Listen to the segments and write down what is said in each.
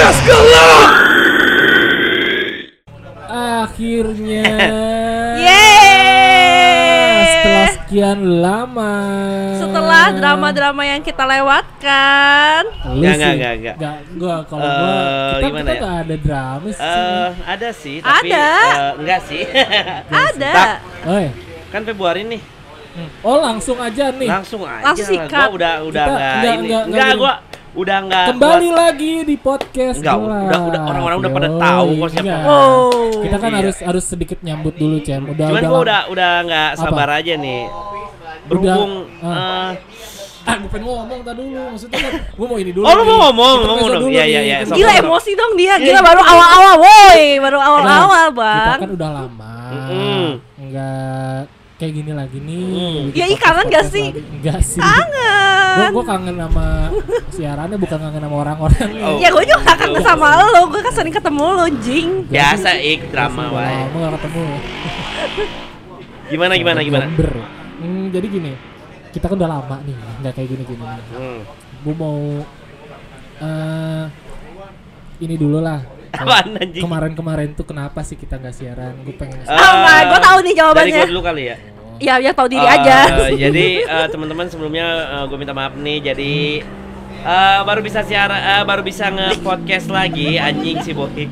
Podcast gelap. Akhirnya. Yeay! Setelah sekian lama. Setelah drama-drama yang kita lewatkan, Lu Nggak, sih. nggak, nggak, nggak. Nggak, gua kalau gua Eh, kita gimana kita ya? ada drama sih. Eh, ada sih, tapi Ada. eh, enggak sih. ada. Tak. Oi. kan Februari nih. Oh langsung aja nih. Langsung aja. Langsung sikat. Gua udah udah Kita enggak nggak- ini. nggak- Enggak, nggak gua udah enggak Kembali kuat. lagi di podcast. Enggak, gelap. udah- udah- orang-orang udah pada tahu kok siapa. enggak. Oh. Kita kan Iya. harus harus sedikit nyambut dulu, Cem. Udah Cuman udah gua udah udah enggak sabar aja nih. Berhubung ah. eh, Ah, gue pengen ngomong tadi dulu. Maksudnya kan gue mau ini dulu. Oh, lu mau ngomong, Kita ngomong dong. dulu Iya, nih. iya, iya. Kita Sok, Gila emosi dong dia. Iya, Gila iya. baru awal-awal, woi. Baru awal-awal, Kita Bang. kan udah lama. Enggak kayak gini lagi nih. Mm. bikin Ya, ih, kangen gak sih? Enggak sih. Kangen. Gue gue kangen sama siarannya bukan kangen sama orang-orang. Oh. Ya gue juga kangen sama lo, gue kan sering ketemu lo, jing. biasa ik drama wae. Lama gak ketemu. Gimana gimana gimana? Gamber. Hmm, jadi gini. Kita kan udah lama nih, nggak kayak gini-gini. Hmm. Gue mau eh ini dulu lah. Apaan, anjing? Kemarin-kemarin tuh kenapa sih kita nggak siaran? Gue pengen. Eh, Oh my, gua tahu nih jawabannya. Dari gua dulu kali ya. Ya, ya tahu diri Eh, aja. jadi eh, teman-teman sebelumnya gue minta maaf nih. Jadi eh, baru bisa siar, eh, baru bisa nge-podcast lagi anjing si boy.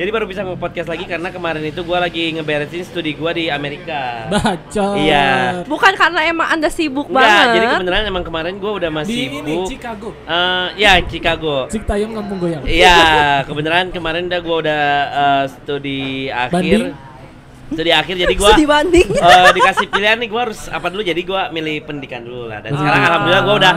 Jadi baru bisa nge-podcast lagi karena kemarin itu gue lagi ngeberesin studi gue di Amerika. Baca. Iya. Bukan karena emang anda sibuk Enggak, banget. jadi kebenaran emang kemarin gue udah Di masih ini sibuk. Chicago. Eh, ya Chicago. Cik Tayong kampung goyang. Iya, kebenaran kemarin udah gue udah eh, studi akhir. Banding? Studi akhir jadi banding. eh, dikasih pilihan nih gue harus apa dulu jadi gue milih pendidikan dulu lah dan sekarang Ah. alhamdulillah gue udah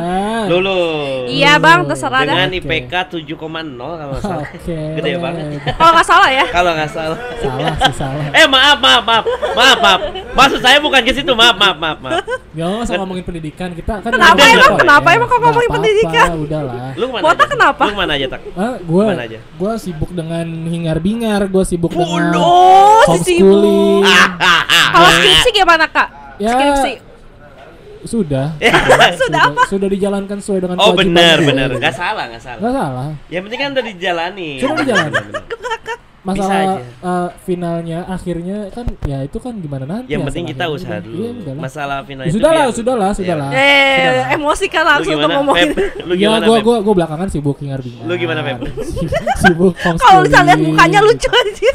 lulus Iya bang, terserah dah. dengan Oke. IPK 7,0 kalau nggak salah Oke. gede banget Kalau nggak salah ya. kalau nggak salah Salah sih salah. eh maaf maaf maaf maaf maaf maksud saya bukan ke situ maaf maaf maaf maaf Ya nggak usah ngomongin pendidikan kita kan. Kenapa emang? Kenapa Ya, emang kok ngomongin pendidikan? Udahlah. lu ke mana Botak aja? kenapa? lu ke mana aja tak Ah, gue Mana aja? gue sibuk dengan hingar bingar, gue sibuk dengan Oh, homeschooling. Kalau skripsi gimana kak? Ya. Skripsi. Sudah. Sudah apa? Sudah dijalankan sesuai dengan oh benar benar nggak salah nggak salah Nggak salah. yang penting kan udah dijalani Sudah dijalani. Masalah eh, finalnya akhirnya kan ya itu kan gimana nanti. yang ya, penting masalah kita akhirnya. usaha Iya, dulu udahlah. masalah final Ya, itu sudahlah, biar- sudahlah, Ya. sudahlah. Eh, emosi kan lu langsung tuh ngomongin. Lu Ya, gimana gua Pep? gua gua belakangan sibuk hingar bingar. Lu gimana, Pep? sibuk Kalau lihat mukanya lucu aja.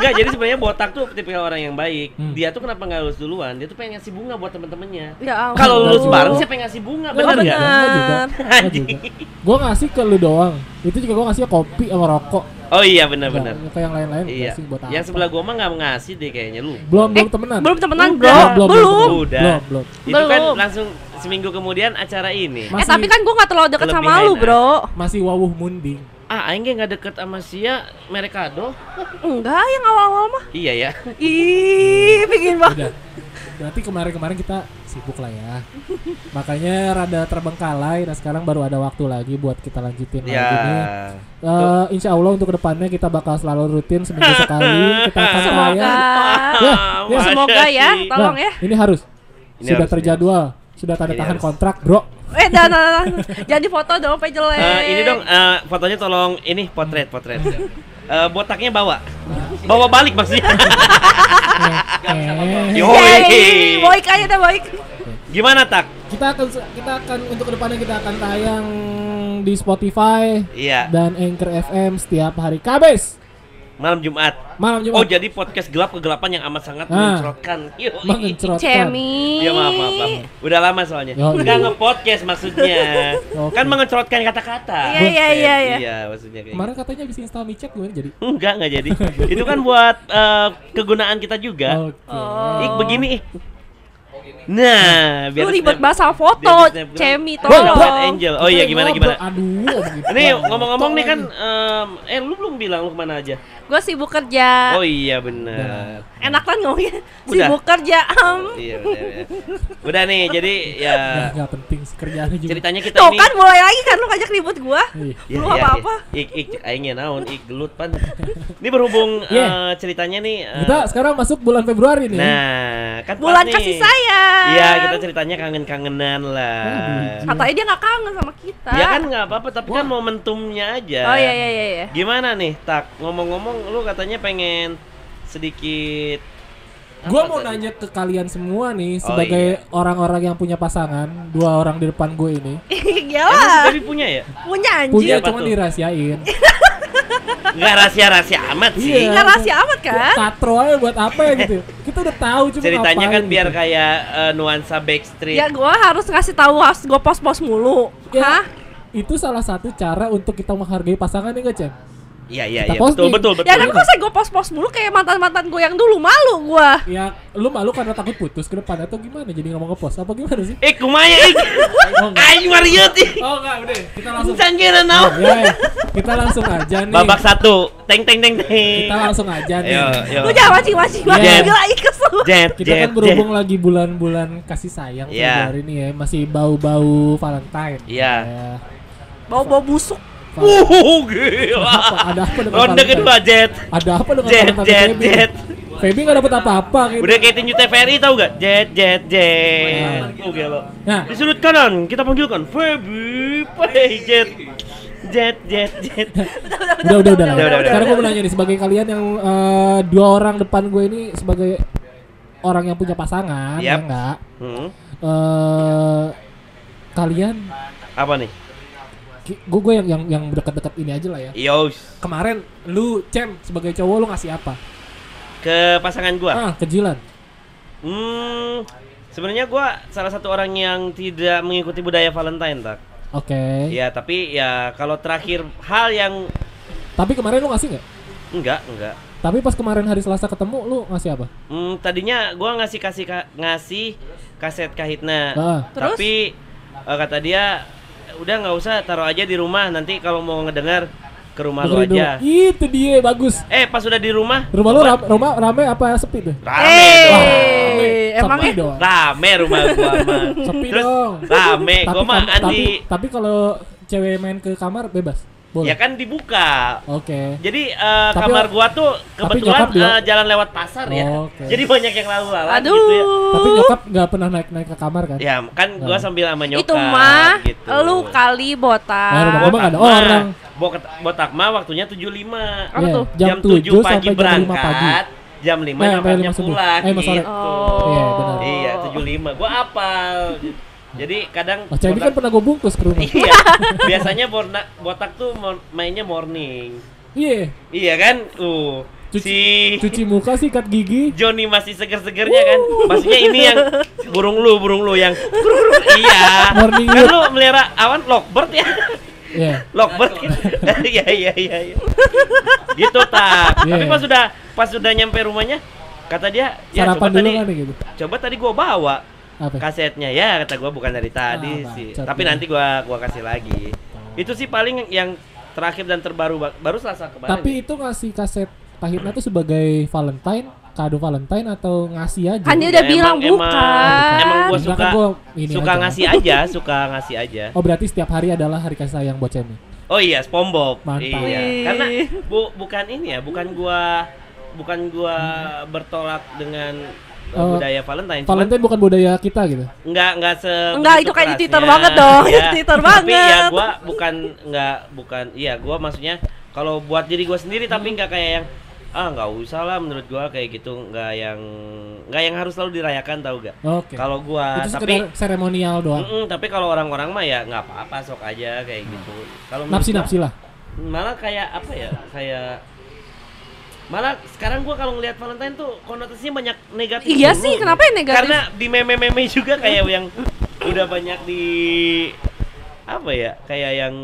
Enggak, jadi sebenarnya botak tuh tipikal orang yang baik. Hmm. Dia tuh kenapa nggak lulus duluan? Dia tuh pengen ngasih bunga buat temen-temennya. Ya. Kalau lulus bareng siapa yang ngasih bunga? Nggak, Bener nggak, nggak? nggak juga. Bener. Nggak juga. Gua ngasih ke lu doang. Itu juga gua ngasih kopi sama rokok. Oh iya benar-benar. Ke yang lain-lain Iya. nggak sih buat apa. Yang sebelah gua mah nggak ngasih deh kayaknya lu. belum belum Eh, temenan. Belum temenan, bro. Belum, belum, Belum. Udah. Belum, belum. Itu kan Belum. langsung seminggu kemudian acara ini. Mas- Eh tapi kan gue gak terlalu deket Lebih sama lu bro Masih wawuh munding. Ah, aing ge nggak deket sama sia Merekado. Enggak yang awal-awal mah Iya ya. Ih pingin banget Udah. Berarti kemarin-kemarin kita sibuk lah ya. Makanya rada terbengkalai. Nah sekarang baru ada waktu lagi buat kita lanjutin Ya. lagi nih. Eh, insya Allah untuk ke depannya kita bakal selalu rutin seminggu sekali kita akan Semoga tayang. Ya, ya. Semoga ya, tolong Nah, ya Ini harus. Ini sudah harus, terjadwal, sudah tanda tangan kontrak, bro. Eh dan. Jangan foto dong, pe jelek Eh, ini dong eh, fotonya tolong ini potret potret. Eh, botaknya bawa. Bawa balik maksudnya. Yo. Baik aja deh, baik Gimana tak? kita akan kita akan untuk ke depannya kita akan tayang di Spotify Iya. dan Anchor FM setiap hari Kamis Malam Jumat. malam Oh Jumat. jadi podcast gelap kegelapan yang amat sangat Ah. mencerotkan. Cemi Iya maaf, maaf, maaf. Udah lama soalnya. Enggak iya. nge-podcast maksudnya. Oke. Kan mengecerotkan kata-kata. Iya, iya, iya, iya. Iya, maksudnya kayak Kemarin katanya bisa install micet gimana jadi? gitu. Enggak, enggak jadi. Itu kan buat eh, kegunaan kita juga. Oke. Oh. Ik begini ik. Nah, biar Lu ribet bahasa foto. Cemi tolong Angel. Oh iya gimana gimana? Aduh, gitu. Ini ngomong-ngomong nih kan em, eh lu belum bilang lu ke mana aja? Gue sibuk kerja Oh iya benar. Enak kan ngomongnya Udah. Sibuk kerja am. Iya, benar, benar. Udah nih, jadi ya Nggak, nggak penting kerjaannya juga. Ceritanya kita Tuh ini kan mulai lagi kan lu ngajak ribut gua. Iya. Belum apa-apa. Ik ik aingnya naon ik gelut pan. Ini berhubung Iya. eh, ceritanya nih eh, Kita sekarang masuk bulan Februari nih. Nah, kan Bulan kasih sayang. Iya, kita ceritanya kangen-kangenan lah. Aduh, Katanya dia nggak kangen sama kita. Ya kan nggak apa-apa, tapi kan momentumnya aja. Oh iya iya iya iya. Gimana nih, Tak? Ngomong-ngomong, lu katanya pengen sedikit. Gua mau tadi? nanya ke kalian semua nih Oh, sebagai orang-orang yang punya pasangan, dua orang di depan gue ini. Iya. Baby punya ya? Punya anjing. Punya cuma dirahasiain. Nggak rahasia-rahasia amat sih. Iya. Nggak rahasia amat kan? Katro aja buat apa ya gitu. Kita udah tahu cuma Ceritanya kan biar gitu. kayak eh, nuansa Backstreet. Ya gua harus ngasih tahu harus gua pos-pos mulu. Ya, Hah? Itu salah satu cara untuk kita menghargai pasangan nih, Cem? Iya, iya, iya. Betul, betul, betul. Ya kan kok saya gua pos-pos mulu kayak mantan-mantan gua yang dulu malu gua. Ya, lu malu karena takut putus ke depan atau gimana? Jadi nggak mau ngepost apa gimana sih? Eh, kumanya enggak. Aing Mariot ih. Oh enggak, udah. Kita langsung Canggih naon. Ya, ya. kita langsung aja nih. Babak satu. Teng teng teng teng. Kita langsung aja nih. Ayo, ayo. Lu jangan mancing-mancing Iya. banget gila ih kesel. Jet, Kita jet, kan berhubung lagi bulan-bulan kasih sayang Iya. Februari ini ya, masih bau-bau Valentine. Iya. Ya. Bau-bau busuk. Val- Uh, gila. Ada apa dengan Ronde kedua Jet. Ada apa dengan Jet, jet, Feby? jet. Feby nggak dapat apa-apa gitu. Udah kayak tinju TVRI tau gak? Jet, jet, jet. Oh, gila. Nah. Di sudut kanan kita panggilkan Feby, Hey, jet. Jet, jet, jet. Udah, udah, udah. Udah. Sekarang gue mau nanya nih sebagai kalian yang eh, dua orang depan gue ini sebagai orang yang punya pasangan, ya Yap. enggak? Hmm. Eh kalian Apa nih? Gue gue yang yang yang dekat-dekat ini aja lah ya. Yos. Kemarin lu Cem sebagai cowok lu ngasih apa? Ke pasangan gua. Ah, kejilan. Hmm. Sebenarnya gua salah satu orang yang tidak mengikuti budaya Valentine, tak. Oke. Ya, tapi ya kalau terakhir hal yang Tapi kemarin lu ngasih nggak? enggak, enggak. Tapi pas kemarin hari Selasa ketemu lu ngasih apa? Hmm, tadinya gua ngasih kasih ka- ngasih kaset kahitna. Ah. Terus? Tapi eh, kata dia udah nggak usah taruh aja di rumah nanti kalau mau ngedengar ke rumah lu Dengerin dulu. aja. Itu dia bagus. Eh pas udah di rumah Rumah lu coba- ram, rumah rame apa sepi tuh? rame dong. Eh, Sepi emangnya dong. Rame rumah gua mah. Sepi Terus dong. rame, gua mah kam- tapi, anti tapi kalau cewek main ke kamar bebas. Boleh. ya kan dibuka. Oke. Jadi eh, Tapi- kamar gua tuh tapi kebetulan eh, jalan lewat pasar ya. Oke. Jadi banyak yang lalu lalang Aduh. gitu ya. Tapi nyokap nggak pernah naik-naik ke kamar kan? Ya kan gua Nah. sambil sama nyokap Itu mah gitu. lu kali botak. Nah, rumah gua mah nggak ada mah- orang. Botak, botak mah waktunya 75. Apa Iya, tuh? Jam, 7 pagi sampai jam 5 berangkat, pagi. jam 5 Eh, sampai nyokapnya lima subuh. pulang Eh, gitu. Oh. Iya, benar. Iya, 75. Gua apal. Jadi kadang Cemi kan pernah gue bungkus ke rumah. Iya, biasanya borna, botak tuh mainnya morning. Iya. Iya kan? Uh, Cuci, si cuci muka, sikat gigi. Johnny masih seger-segernya kan. Maksudnya ini yang burung lu, burung lu yang iya. Morning kan lu melihara awan lovebird ya. Iya. Lovebird kan. Iya iya iya iya. Gitu tak. Iya. Tapi pas sudah pas sudah nyampe rumahnya kata dia ya Sarapan coba tadi kan gitu. coba tadi gua bawa Apa? kasetnya ya kata gua bukan dari tadi Ah, sih. Tapi ya. nanti gua gua kasih lagi. Itu sih paling yang terakhir dan terbaru ba- baru Selasa kemarin. Tapi itu ngasih kaset Pahitna tuh sebagai Valentine, kado Valentine atau ngasih aja? Kan dia Ya, udah bilang emang- emang- bukan. Emang gua Enggak suka kan gua ini suka aja. ngasih aja, suka ngasih aja. Oh berarti setiap hari adalah hari kasih sayang buat Cemi. Oh iya, SpongeBob. Mantap. Iya. Wih. Karena bu, bukan ini ya, bukan gua bukan gua bertolak dengan uh, budaya Valentine. Cuman Valentine bukan budaya kita gitu. Enggak enggak se Enggak, itu kayak di. Twitter banget dong, Iya. di Twitter Tapi ya banget. gua bukan enggak bukan iya gua maksudnya kalau buat diri gua sendiri tapi enggak kayak yang ah nggak usah lah menurut gua kayak gitu enggak yang enggak yang harus selalu dirayakan tau gak Oke. kalau gua itu tapi seremonial doang. Mm-mm, tapi kalau orang-orang mah ya nggak apa-apa sok aja kayak gitu kalau gua- napsi lah. malah kayak apa ya kayak malah sekarang gua kalau ngelihat Valentine tuh konotasinya banyak negatif Iya dulu. sih, kenapa yang negatif? karena di meme-meme juga kayak yang udah banyak di apa ya kayak yang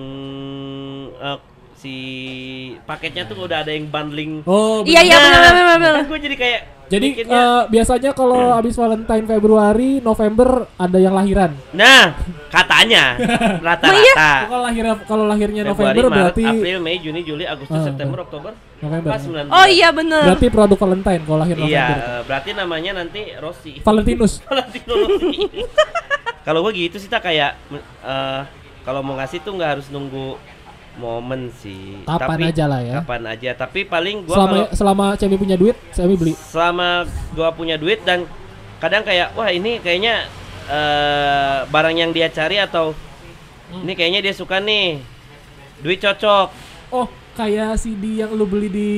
eh, si paketnya tuh udah ada yang bundling Oh. Iya iya benar benar benar, benar. kan gue jadi kayak Jadi mikirnya, eh, biasanya kalau habis Valentine Februari, November ada yang lahiran. nah katanya iya? rata-rata Kalau lahirnya kalau lahirnya Februari, November Maret, berarti April, Mei, Juni, Juli, Agustus, Ah, September, ah. Oktober, November. pas 9 Oh iya benar. Berarti produk Valentine kalau lahir Iya, November. eh, berarti namanya nanti Rossi. Valentinus. Valentino Rossi. kalau gua gitu sih tak kayak eh, kalau mau ngasih tuh nggak harus nunggu momen sih Kapan tapi, aja lah ya. kapan aja tapi paling gua Selama kalau selama Cemi punya duit, Cemi beli. selama gua punya duit dan kadang kayak wah ini kayaknya eh barang yang dia cari atau Hmm. ini kayaknya dia suka nih duit cocok Oh, kayak CD yang lu beli di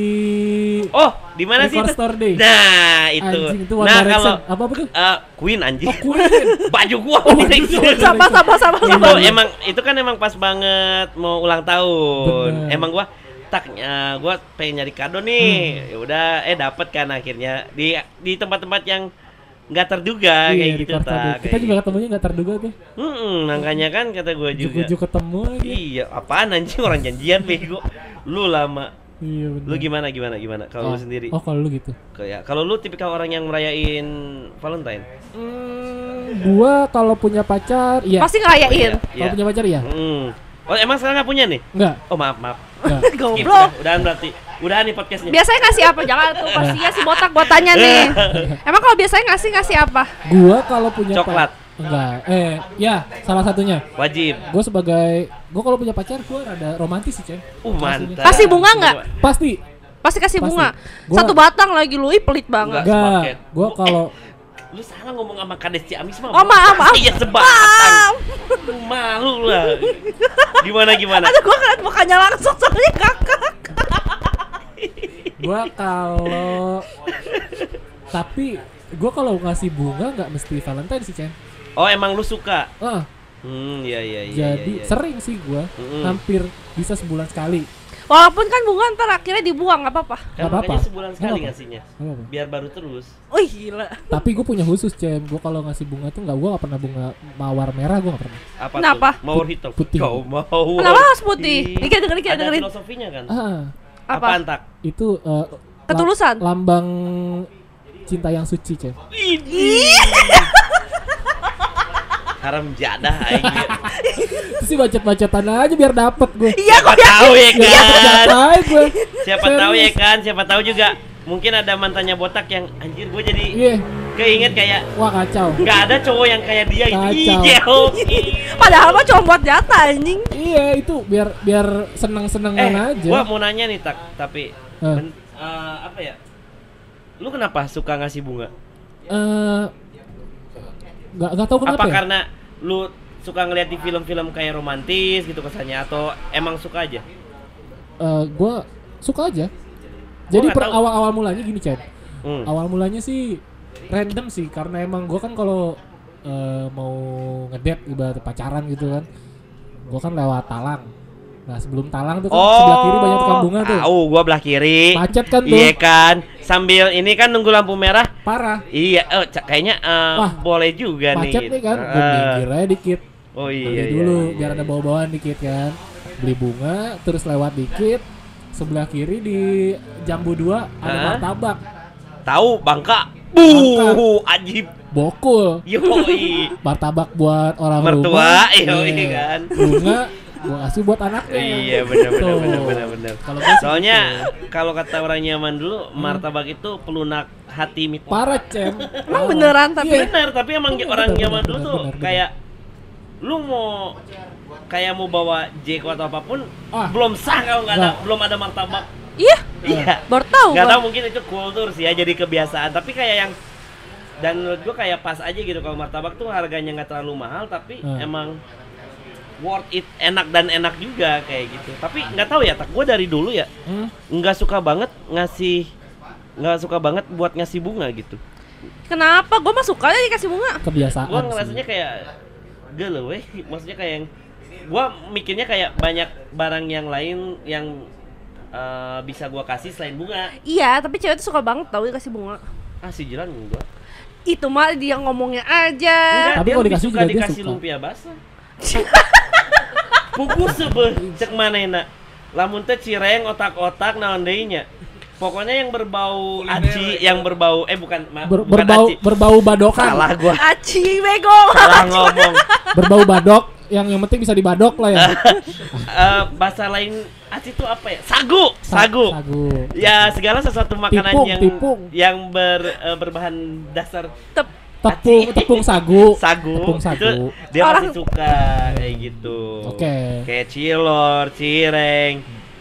oh di mana sih itu? Store Day. nah itu, Anjing itu One nah Direction. kalau apa apa tuh? eh, Queen anjing Oh, Queen. baju gua Oh, gua. sama sama sama sama. itu emang itu kan emang pas banget mau ulang tahun Bener. emang gua tak eh, gua pengen nyari kado nih Hmm. ya udah eh dapet kan akhirnya di di tempat-tempat yang nggak terduga kayak Iya, di gitu Day. tak Kita juga ketemunya nggak terduga tuh. Hmm, makanya kan kata gua juga Ujuk-ujuk ketemu aja. iya apaan anjing orang janjian bego lu lama Iya lu gimana gimana gimana kalau oh. lu sendiri Oh, kalau lu gitu. kayak kalau lu tipikal orang yang merayain Valentine Hmm, gua kalau punya pacar, iya. Pasti ngerayain. Kalau Iya. punya pacar iya? Hmm. Oh emang sekarang nggak punya nih? Enggak. Oh maaf maaf. Goblok. udah, udahan berarti. Udahan nih podcastnya. Biasanya ngasih apa? Jangan tuh pastinya si botak gua tanya nih. Emang kalau biasanya ngasih ngasih apa? Gua kalau punya Coklat. Enggak. Eh, ya, salah satunya. Wajib. Gue sebagai gue kalau punya pacar gue rada romantis sih ceng Uh mantap. Kasih bunga nggak? pasti Pasti kasih Pasti. bunga. Gua- Satu batang lagi lu, ih pelit banget. Enggak. enggak gue Eh, kalau Lu salah ngomong sama Kades Ciamis mah. Oh, maaf, maaf. Iya sebatang. Lu malu lah. Gimana gimana? Aduh gua ngeliat mukanya langsung soalnya kakak. Gue kalau tapi gue kalau ngasih bunga nggak mesti Valentine sih ceng Oh emang lu suka? ah Hmm iya iya iya. jadi iya, iya. sering sih gue Mm-mm. hampir bisa sebulan sekali Walaupun kan bunga ntar akhirnya dibuang nggak apa-apa. Nggak apa-apa. sebulan sekali apa-apa. ngasihnya. Nggak apa-apa. Biar baru terus. Wih gila. tapi gue punya khusus ceng gue kalau ngasih bunga tuh nggak gue nggak pernah bunga mawar merah gue nggak pernah Apa Kenapa? tuh? Mawar hitam. Putih. Kau mawar. Kenapa harus putih? Dikit, dengerin, dikit, Ada dengerin. filosofinya kan? ah Apa? Apaan tak? itu eh, la- Ketulusan. lambang cinta yang suci ceng Haram jadah aing. Itu sih bacot-bacotan aja biar dapet gue Iya Siapa kok ya. tahu ya kan? dapet gue Siapa tahu ya kan? Siapa tahu juga mungkin ada mantannya botak yang anjir gue jadi iya keinget kayak wah kacau nggak ada cowok yang kayak dia gitu. Kacau. Iya, oke. Padahal mah cuma buat jatah anjing. iya itu biar biar seneng-senengan Eh, aja gua mau nanya nih tak, tapi Eh. ben- eh, apa ya? Lu kenapa suka ngasih bunga? eh nggak nggak tahu kenapa apa ya karena lu suka ngeliat di film-film kayak romantis gitu kesannya atau emang suka aja? Eh, gua suka aja jadi per awal-awal mulanya gini Chan Hmm. awal mulanya sih random sih karena emang gua kan kalau eh, mau ngedate ibarat pacaran gitu kan gua kan lewat talang nah sebelum talang tuh kan sebelah kiri banyak tukang bunga tuh Tahu, gua belah kiri. macet kan tuh Iya kan, sambil ini kan nunggu lampu merah. parah Iya, oh, kayaknya eh, Wah, boleh juga nih. macet nih kan minggir aja dikit Oh iya, iya, dulu iya. biar ada bau-bauan dikit kan beli bunga terus lewat dikit sebelah kiri di jambu dua ada Hah? martabak Tahu Bangka. Buh, ajib. bokul Yoi. martabak buat orang Mertua, rumah yoi Iya. kan. bunga gua kasih buat anaknya iya, benar benar benar benar benar. Kalau Soalnya gitu. kalau kata orang nyaman dulu, martabak itu pelunak hati mit. parah cem Emang beneran tapi Iya. Benar, tapi emang Bener, orang bener, zaman bener, dulu bener, tuh bener, bener. kayak lu mau kayak mau bawa Jeko atau apa pun Ah. belum sah kalau nggak ada belum ada martabak. Iya, Iya. baru tahu Gak tahu mungkin itu kultur sih ya jadi kebiasaan tapi kayak yang dan menurut gua kayak pas aja gitu kalau martabak tuh harganya nggak terlalu mahal tapi Hmm. emang worth it enak dan enak juga kayak gitu tapi nggak tahu ya tak gua dari dulu ya Hmm? nggak suka banget ngasih nggak suka banget buat ngasih bunga gitu Kenapa? Gua mah suka aja dikasih bunga. kebiasaan gua sih. ngerasanya kayak gelo weh maksudnya kayak yang gua mikirnya kayak banyak barang yang lain yang eh, bisa gua kasih selain bunga Iya, tapi cewek tuh suka banget tau dikasih bunga. ah si Jilan enggak Itu mah dia ngomongnya aja. Enggak, Tapi dia kalau lebih dikasih suka juga dia dikasih suka. lumpia basah. Pugus sebeh cek manehna. Lamun teh cireng otak-otak naon deui nya. Pokoknya yang berbau aci, yang berbau eh bukan ma- Ber- bukan berbau aci. berbau badokan Salah gua. Aci bego. Salah ngomong. berbau badok yang yang penting bisa dibadok lah ya Eh, bahasa lain aci itu apa ya? Sagu, Sa- sagu. sagu Ya segala sesuatu makanan Tipung, yang tipung. yang ber, eh, berbahan dasar Tep- Tepung tepung sagu. sagu, Tepung sagu. itu dia Orang- masih suka kayak gitu. Oke. Kayak cilor, cireng,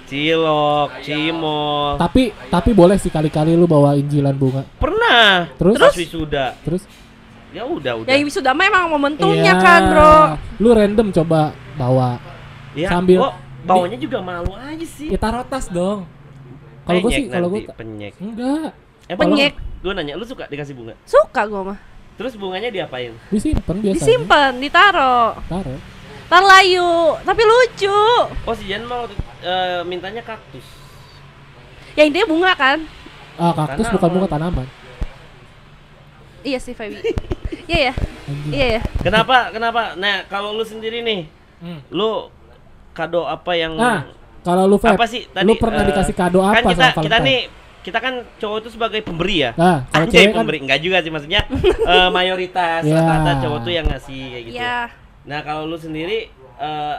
cilok, cimol. Tapi tapi boleh sih kali-kali lu bawa injilan bunga. Pernah. Terus? Pas wisuda. Terus Ya udah, udah. Ya wisuda mah emang momentumnya Iya. kan bro Lu random coba bawa. Ya, sambil- oh, bawanya juga malu aja sih. Ya taruh tas dong. Kalau gue Penyek sih kalau gue nanti, penyek. enggak Eh, Penyek. Gue nanya, lu suka dikasih bunga? Suka gue mah Terus bunganya diapain? disimpan biasa. Disimpan, ditaro Taruh. Ntar layu Tapi lucu Oh, si Jan mau eh, mintanya kaktus. Ya intinya bunga kan Ah, kaktus Tanaman. bukan bunga tanaman. Iya sih Feby Iya ya. Iya ya Kenapa? Kenapa? Nah, kalau lu sendiri nih, Hmm. lu kado apa yang Nah, kalau lu Feb, apa sih tadi? lu pernah eh, dikasih kado kan apa kita, sama kita Valentine? nih kita kan cowok itu sebagai pemberi ya. Nah, kalau Anjay, cewek kan pemberi enggak juga sih maksudnya eh, mayoritas Ya. rata-rata cowok tuh yang ngasih kayak gitu. Iya Nah, kalau lu sendiri eh,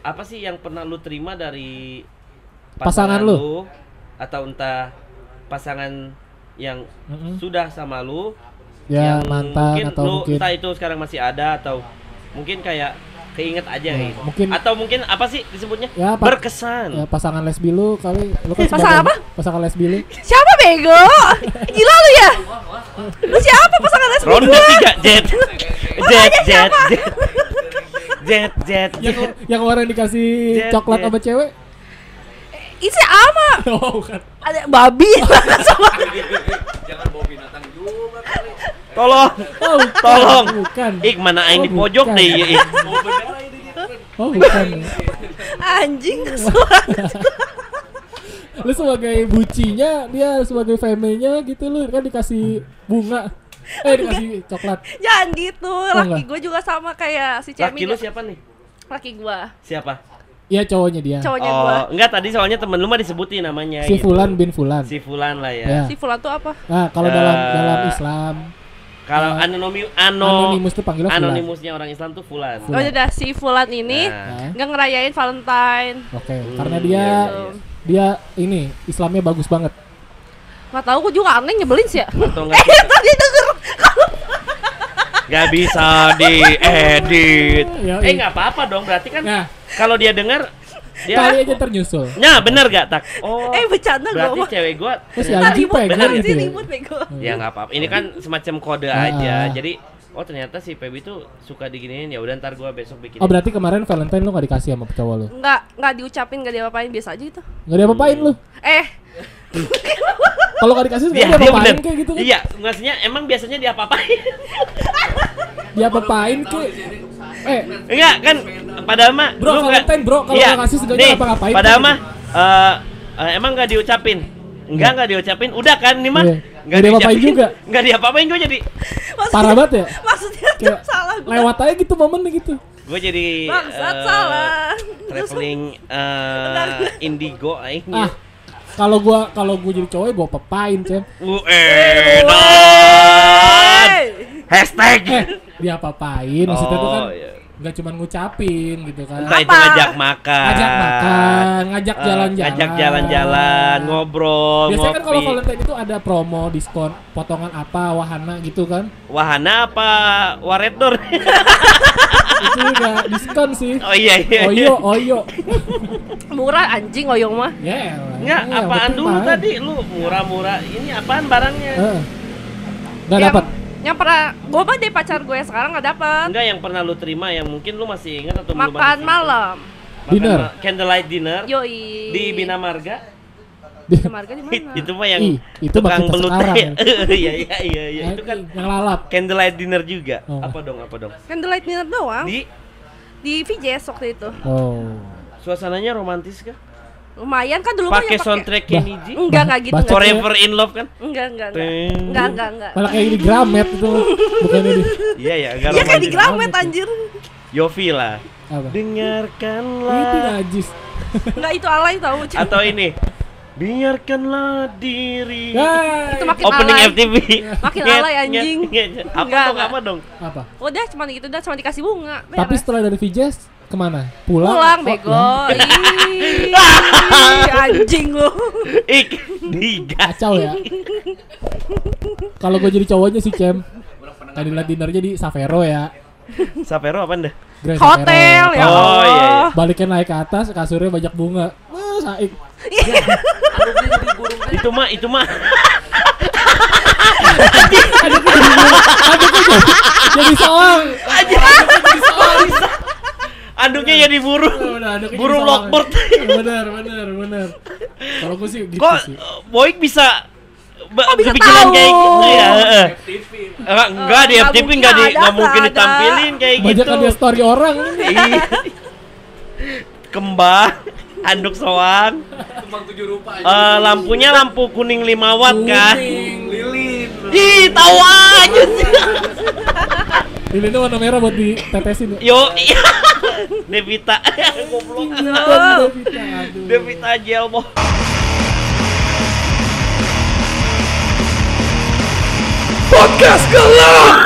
apa sih yang pernah lu terima dari Pasangan lu? atau entah pasangan yang Mm-mm. sudah sama lu ya yang mantan mungkin atau lu mungkin entah itu sekarang masih ada atau mungkin kayak keinget aja Ya, gitu. mungkin- atau mungkin apa sih disebutnya Ya, Pak. berkesan ya, pasangan lesbi lu kali lu kan Pasangan sebagai- apa? Pasangan lesbi lu. Siapa bego? Gila lu ya? Lu siapa pasangan lesbi ronde tiga jet jet jet jet jet jet Yang orang dikasih Jet, coklat jet. sama cewek? Ini ama Oh, bukan. Ada babi sama tolong Oh, bukan. Tolong. Bukan. ik mana aing Oh, di pojok bukan. deh iya, ik. Oh, bukan. anjing kesuara. lu sebagai bucinya, dia sebagai femenya gitu lu kan dikasih bunga. Eh, dikasih coklat. Jangan gitu. Laki enggak. gue juga sama kayak si Cemi. laki lu siapa nih Laki gua. siapa Iya, cowoknya dia. Cowoknya gua. oh enggak tadi soalnya temen lu mah disebutin namanya Si gitu. Fulan bin Fulan. si fulan lah ya Ya. Si Fulan tuh apa? Nah, kalau Eh, dalam dalam Islam kalau Eh, anonim ano anonimus tuh panggilnya Fulan. anonimusnya orang Islam tuh fulan Fulan. Oh udah si Fulan ini Nah. nggak ngerayain Valentine. Oke, Hmm, karena dia iya, iya. dia ini Islamnya bagus banget. Nggak tahu gue juga aneh nyebelin sih ya. atau enggak Eh tadi denger. nggak bisa diedit Ya, eh iya. nggak apa-apa dong berarti kan Nah, kalau dia dengar dia kali aja ternyusul. Nah, bener gak tak? Oh. Eh bercanda gue berarti mah. cewek gua Oh, si ternyata- anjing Ribut bener gitu sih ya? ribut bego. ya nggak apa-apa. Ini kan semacam kode Ah. aja. Jadi oh ternyata si Pebi tuh suka diginiin. Ya udah ntar gua besok bikin. Oh, berarti kemarin Valentine lu gak dikasih sama cowok lu? Nggak nggak diucapin nggak diapa-apain biasa aja gitu. Gak diapa-apain lu? Eh Kalau gak dikasih Dia, gak dia diapa-apain bener. kayak gitu kan? Iya, maksudnya emang biasanya dia apa-apain? Diapa-apain kayak Eh, Enggak kan padahal mah Bro, lu Valentine, bro. Kalau Iya. nggak kasih seenggaknya Nih, ngapa-ngapain Padahal kan? mah eh, eh, emang nggak diucapin. Enggak, nggak diucapin. Udah kan nih mah. Iya. Nggak diapa-apain juga. Nggak diapa-apain gue jadi. maksudnya, parah banget ya? Maksudnya tuh Kayak salah gue. lewat aja gitu momennya gitu. Gue jadi Bangsat eh, salah. traveling eh, indigo aing. Ah, kalau gua kalau gua jadi cowok gua pepain, Cem. Uh, edan. Hey. Hashtag. Eh, diapa-apain maksudnya tuh kan Oh, iya. Nggak cuma ngucapin gitu kan. Entah itu Apa? ngajak makan. Ngajak makan, ngajak Eh, jalan-jalan. ngajak jalan-jalan, ngobrol, Biasanya kan kalau ngopi. Valentine itu ada promo, diskon, potongan apa, wahana gitu kan. Wahana apa waredor? itu udah diskon sih. oh iya iya. Oyo, oyo. Murah anjing oyong mah. Ya, elah. Enggak, Iya, apaan dulu tadi lu murah-murah. Ini apaan barangnya? Heeh. Nggak dapat. Yang pernah gue mah dari pacar gue sekarang nggak dapet. Enggak yang pernah lu terima yang mungkin lu masih ingat atau belum Makan malam. Makan Dinner. ma- candlelight dinner Yoi. di Bina Marga. Di Marga di mana? itu mah yang Ih, itu tukang belut sekarang ya. Iya iya iya iya. Nah, Itu kan yang lalap. candlelight dinner juga. Oh. Apa dong apa dong? Candlelight dinner doang. Di, Di VJS waktu itu. Oh. suasananya romantis kah? Lumayan kan dulu Pakai yang soundtrack. Kenny G? Enggak enggak gitu. Enggak Forever in Love kan? enggak enggak. enggak. Enggak enggak enggak. Malah kayak di Gramet itu. Bukannya di Iya ya, agak Iya kayak di. Gramet anjir. Yofi lah. apa? Itu Dengarkanlah najis. Enggak itu alay tahu. Atau ini biarkanlah diri Ya, Itu makin opening alay. FTV Makin alay, anjing. apa Enggak, dong enggak. apa dong apa? Udah cuma gitu dah cuma dikasih bunga. Tapi Beres. setelah dari VJS ke mana? Pulang? pulang Oh, bego. lah. Ih, anjing lu. ik digas Kacau ya. Kalau gue jadi cowoknya sih Cem, kandidat dinernya di Savero ya. Savero apa dah? Grand Hotel Savero. ya. Oh, Allah. iya, iya. Baliknya naik ke atas, kasurnya banyak bunga. Wah, saik. Itu mah, itu mah. Jadi soang. Anduknya jadi burung. Bener, aduknya Burung lovebird. Bener, bener, bener. Kalau gue sih gitu Kok sih. uh, Boyk bisa Kok bisa kepikiran tahu? kayak gitu ya? heeh. Eh, enggak di FTV enggak di ada, nggak mungkin ada. ditampilin kayak Banyak gitu. kan dia story orang. Iya. Kembang, anduk soang. Kembang tujuh rupa Eh, lampunya lampu kuning 5 watt kan. Kuning. Lilin. Ih, tahu aja sih. Lilinnya warna merah buat ditetesin. ya. Yo, iya. Devita. Goblok. Devita. Devita Jelbo. Podcast gelap.